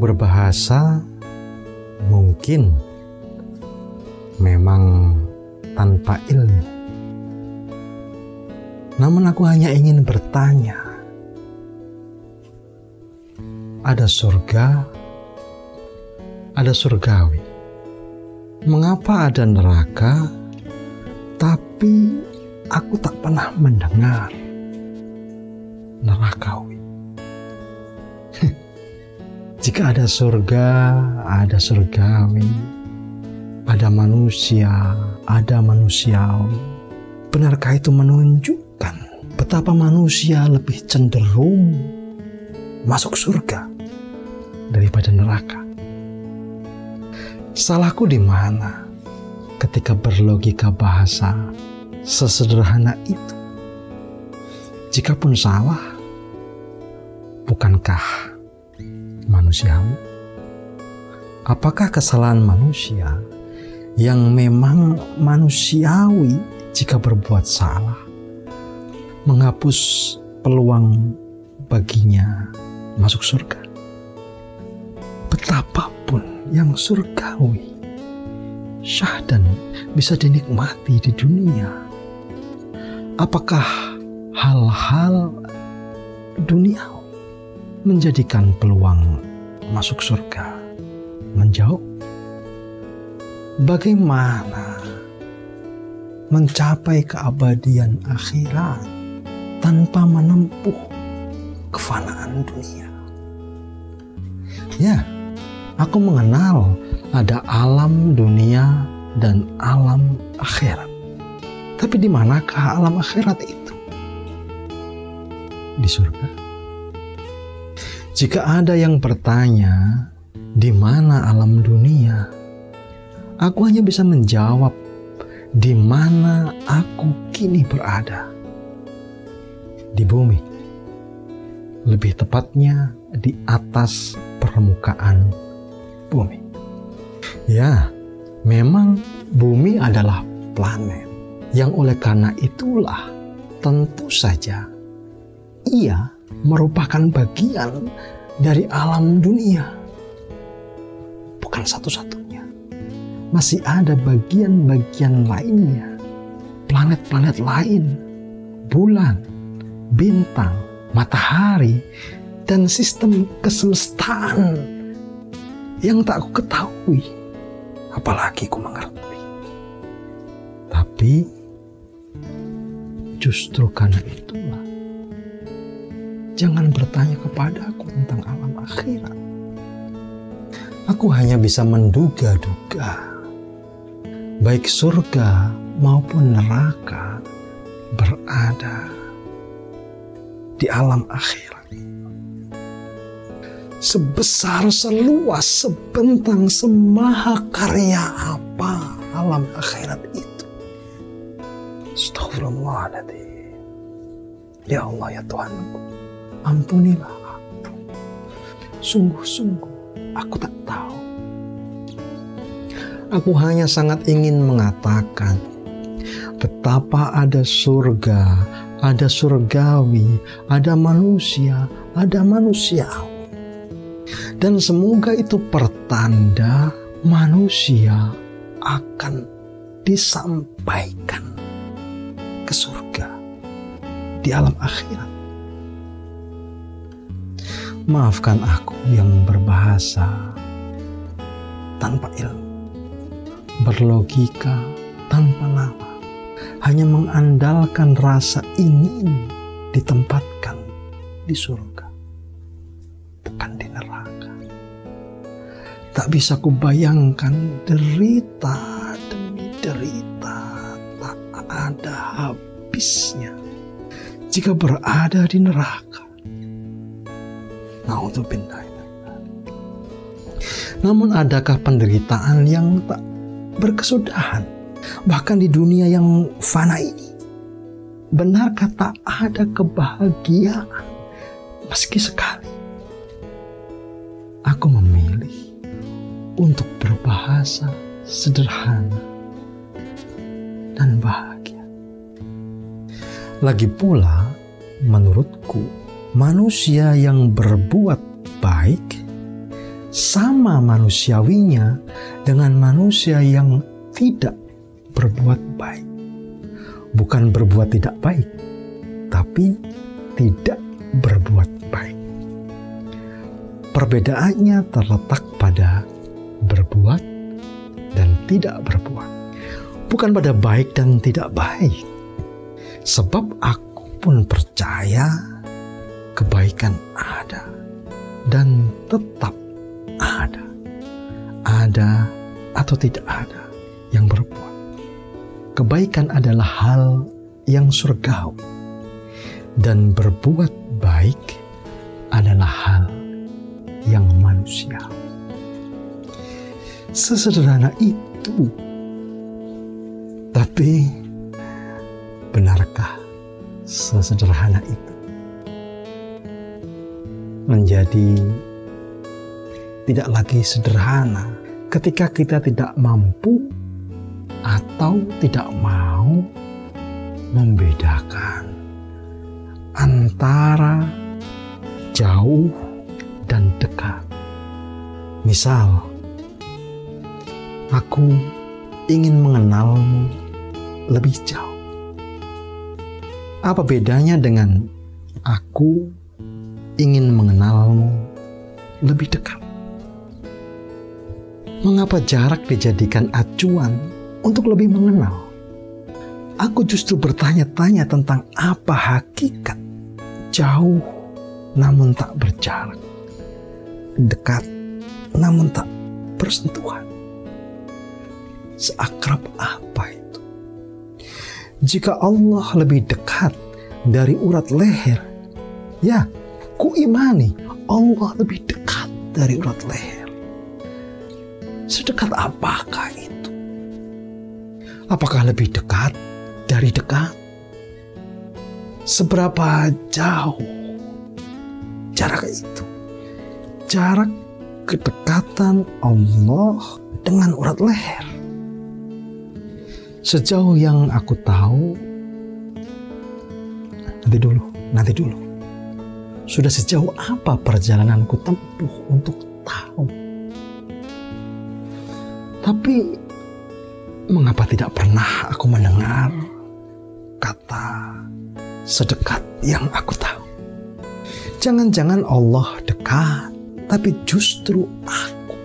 Berbahasa mungkin memang tanpa ilmu. Namun aku hanya ingin bertanya. Ada surga, ada surgawi. Mengapa ada neraka, tapi aku tak pernah mendengar nerakawi? Jika ada surga, ada surgawi, ada manusia, ada manusiawi. Benarkah itu menunjukkan betapa manusia lebih cenderung masuk surga daripada neraka? Salahku di mana ketika berlogika bahasa sesederhana itu? Jikapun salah, bukankah manusiawi? Apakah kesalahan manusia yang memang manusiawi jika berbuat salah menghapus peluang baginya masuk surga? Betapapun yang surgawi, syahdan bisa dinikmati di dunia. Apakah hal-hal duniawi menjadikan peluang masuk surga menjauh? Bagaimana mencapai keabadian akhirat tanpa menempuh kefanaan dunia? Ya, Aku mengenal ada alam dunia dan alam akhirat. Tapi di manakah alam akhirat itu? Di surga. Jika ada yang bertanya, di mana alam dunia? Aku hanya bisa menjawab, di mana aku kini berada. Di bumi. Lebih tepatnya di atas permukaan bumi. Ya, memang bumi adalah planet yang oleh karena itulah tentu saja ia merupakan bagian dari alam dunia. Bukan satu-satunya. Masih ada bagian-bagian lainnya. Planet-planet lain, bulan, bintang, matahari, dan sistem kesemestaan yang tak ku ketahui, apalagi ku mengerti. Tapi justru karena itulah, jangan bertanya kepadaku tentang alam akhirat. Aku hanya bisa menduga-duga, baik surga maupun neraka berada di alam akhirat sebesar, seluas, sebentang, semaha karya apa alam akhirat itu. Astagfirullahaladzim. Ya Allah ya Tuhanku, ampunilah aku. Sungguh-sungguh aku tak tahu. Aku hanya sangat ingin mengatakan betapa ada surga, ada surgawi, ada manusia, ada manusiawi dan semoga itu pertanda manusia akan disampaikan ke surga di alam akhirat. Maafkan aku yang berbahasa tanpa ilmu, berlogika tanpa nama, hanya mengandalkan rasa ingin ditempatkan di surga, bukan di neraka. Tak bisa kubayangkan derita demi derita tak ada habisnya jika berada di neraka. Naudzubillah. Namun adakah penderitaan yang tak berkesudahan bahkan di dunia yang fana ini? Benarkah tak ada kebahagiaan meski sekali? Aku memilih untuk berbahasa sederhana dan bahagia. Lagi pula, menurutku, manusia yang berbuat baik sama manusiawinya dengan manusia yang tidak berbuat baik. Bukan berbuat tidak baik, tapi tidak berbuat baik. Perbedaannya terletak pada berbuat dan tidak berbuat, bukan pada baik dan tidak baik. Sebab aku pun percaya kebaikan ada dan tetap ada. Ada atau tidak ada yang berbuat. Kebaikan adalah hal yang surgawi dan berbuat baik adalah hal yang manusia. Sesederhana itu. Tapi benarkah sesederhana itu? Menjadi tidak lagi sederhana ketika kita tidak mampu atau tidak mau membedakan antara jauh dan dekat. Misal, aku ingin mengenalmu lebih jauh. Apa bedanya dengan aku ingin mengenalmu lebih dekat? Mengapa jarak dijadikan acuan untuk lebih mengenal? Aku justru bertanya-tanya tentang apa hakikat jauh namun tak berjarak, dekat namun tak bersentuhan. Seakrab apa itu? Jika Allah lebih dekat dari urat leher, ya, ku imani Allah lebih dekat dari urat leher. Sedekat apakah itu? Apakah lebih dekat dari dekat? Seberapa jauh jarak itu? Jarak kedekatan Allah dengan urat leher. Sejauh yang aku tahu, nanti dulu, nanti dulu. Sudah sejauh apa perjalananku tempuh untuk tahu tapi mengapa tidak pernah aku mendengar kata sedekat yang aku tahu? Jangan-jangan Allah dekat, tapi justru aku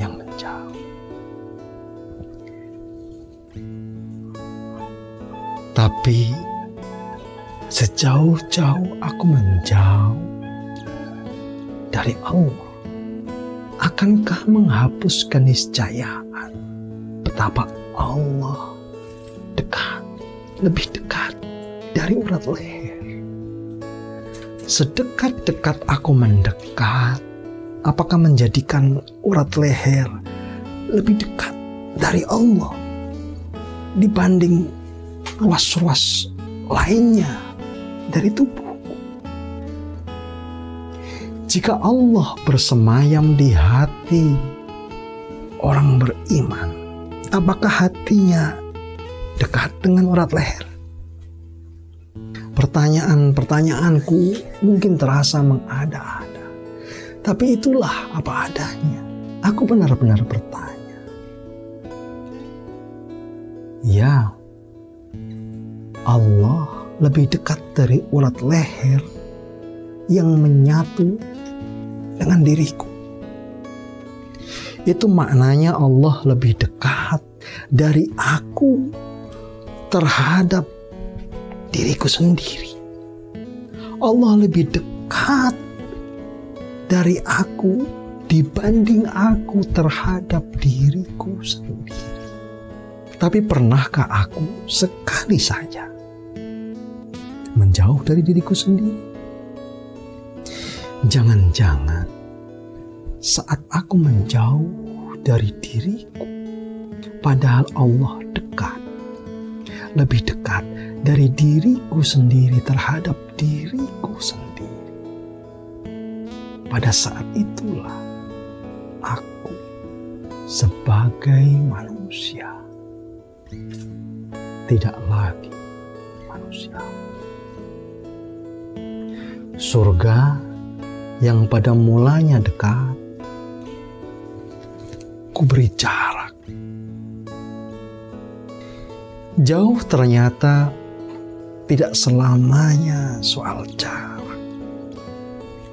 yang menjauh. Tapi sejauh-jauh aku menjauh dari Allah akankah menghapus keniscayaan betapa Allah dekat, lebih dekat dari urat leher. Sedekat-dekat aku mendekat, apakah menjadikan urat leher lebih dekat dari Allah dibanding ruas-ruas lainnya dari tubuh? Jika Allah bersemayam di hati orang beriman, apakah hatinya dekat dengan urat leher? Pertanyaan-pertanyaanku mungkin terasa mengada-ada, tapi itulah apa adanya. Aku benar-benar bertanya. Ya, Allah lebih dekat dari urat leher yang menyatu dengan diriku. Itu maknanya Allah lebih dekat dari aku terhadap diriku sendiri. Allah lebih dekat dari aku dibanding aku terhadap diriku sendiri. Tapi pernahkah aku sekali saja menjauh dari diriku sendiri? Jangan-jangan saat aku menjauh dari diriku, padahal Allah dekat, lebih dekat dari diriku sendiri terhadap diriku sendiri. Pada saat itulah aku sebagai manusia tidak lagi manusia. Surga yang pada mulanya dekat, ku beri jarak. Jauh ternyata tidak selamanya soal jarak.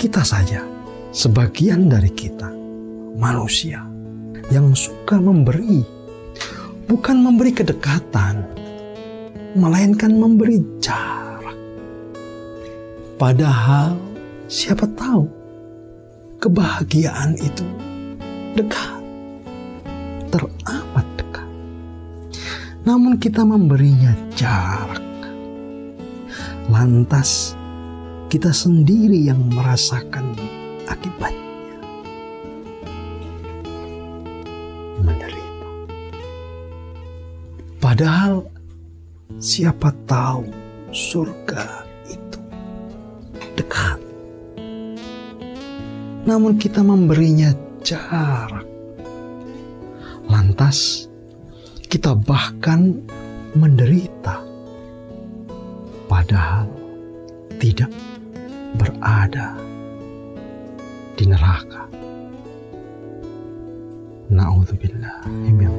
Kita saja, sebagian dari kita, manusia yang suka memberi, bukan memberi kedekatan, melainkan memberi jarak. Padahal, siapa tahu kebahagiaan itu dekat, teramat dekat. Namun, kita memberinya jarak lantas kita sendiri yang merasakan akibatnya. Menderita. Padahal siapa tahu surga Namun kita memberinya jarak. Lantas kita bahkan menderita padahal tidak berada di neraka. Na'udzubillah min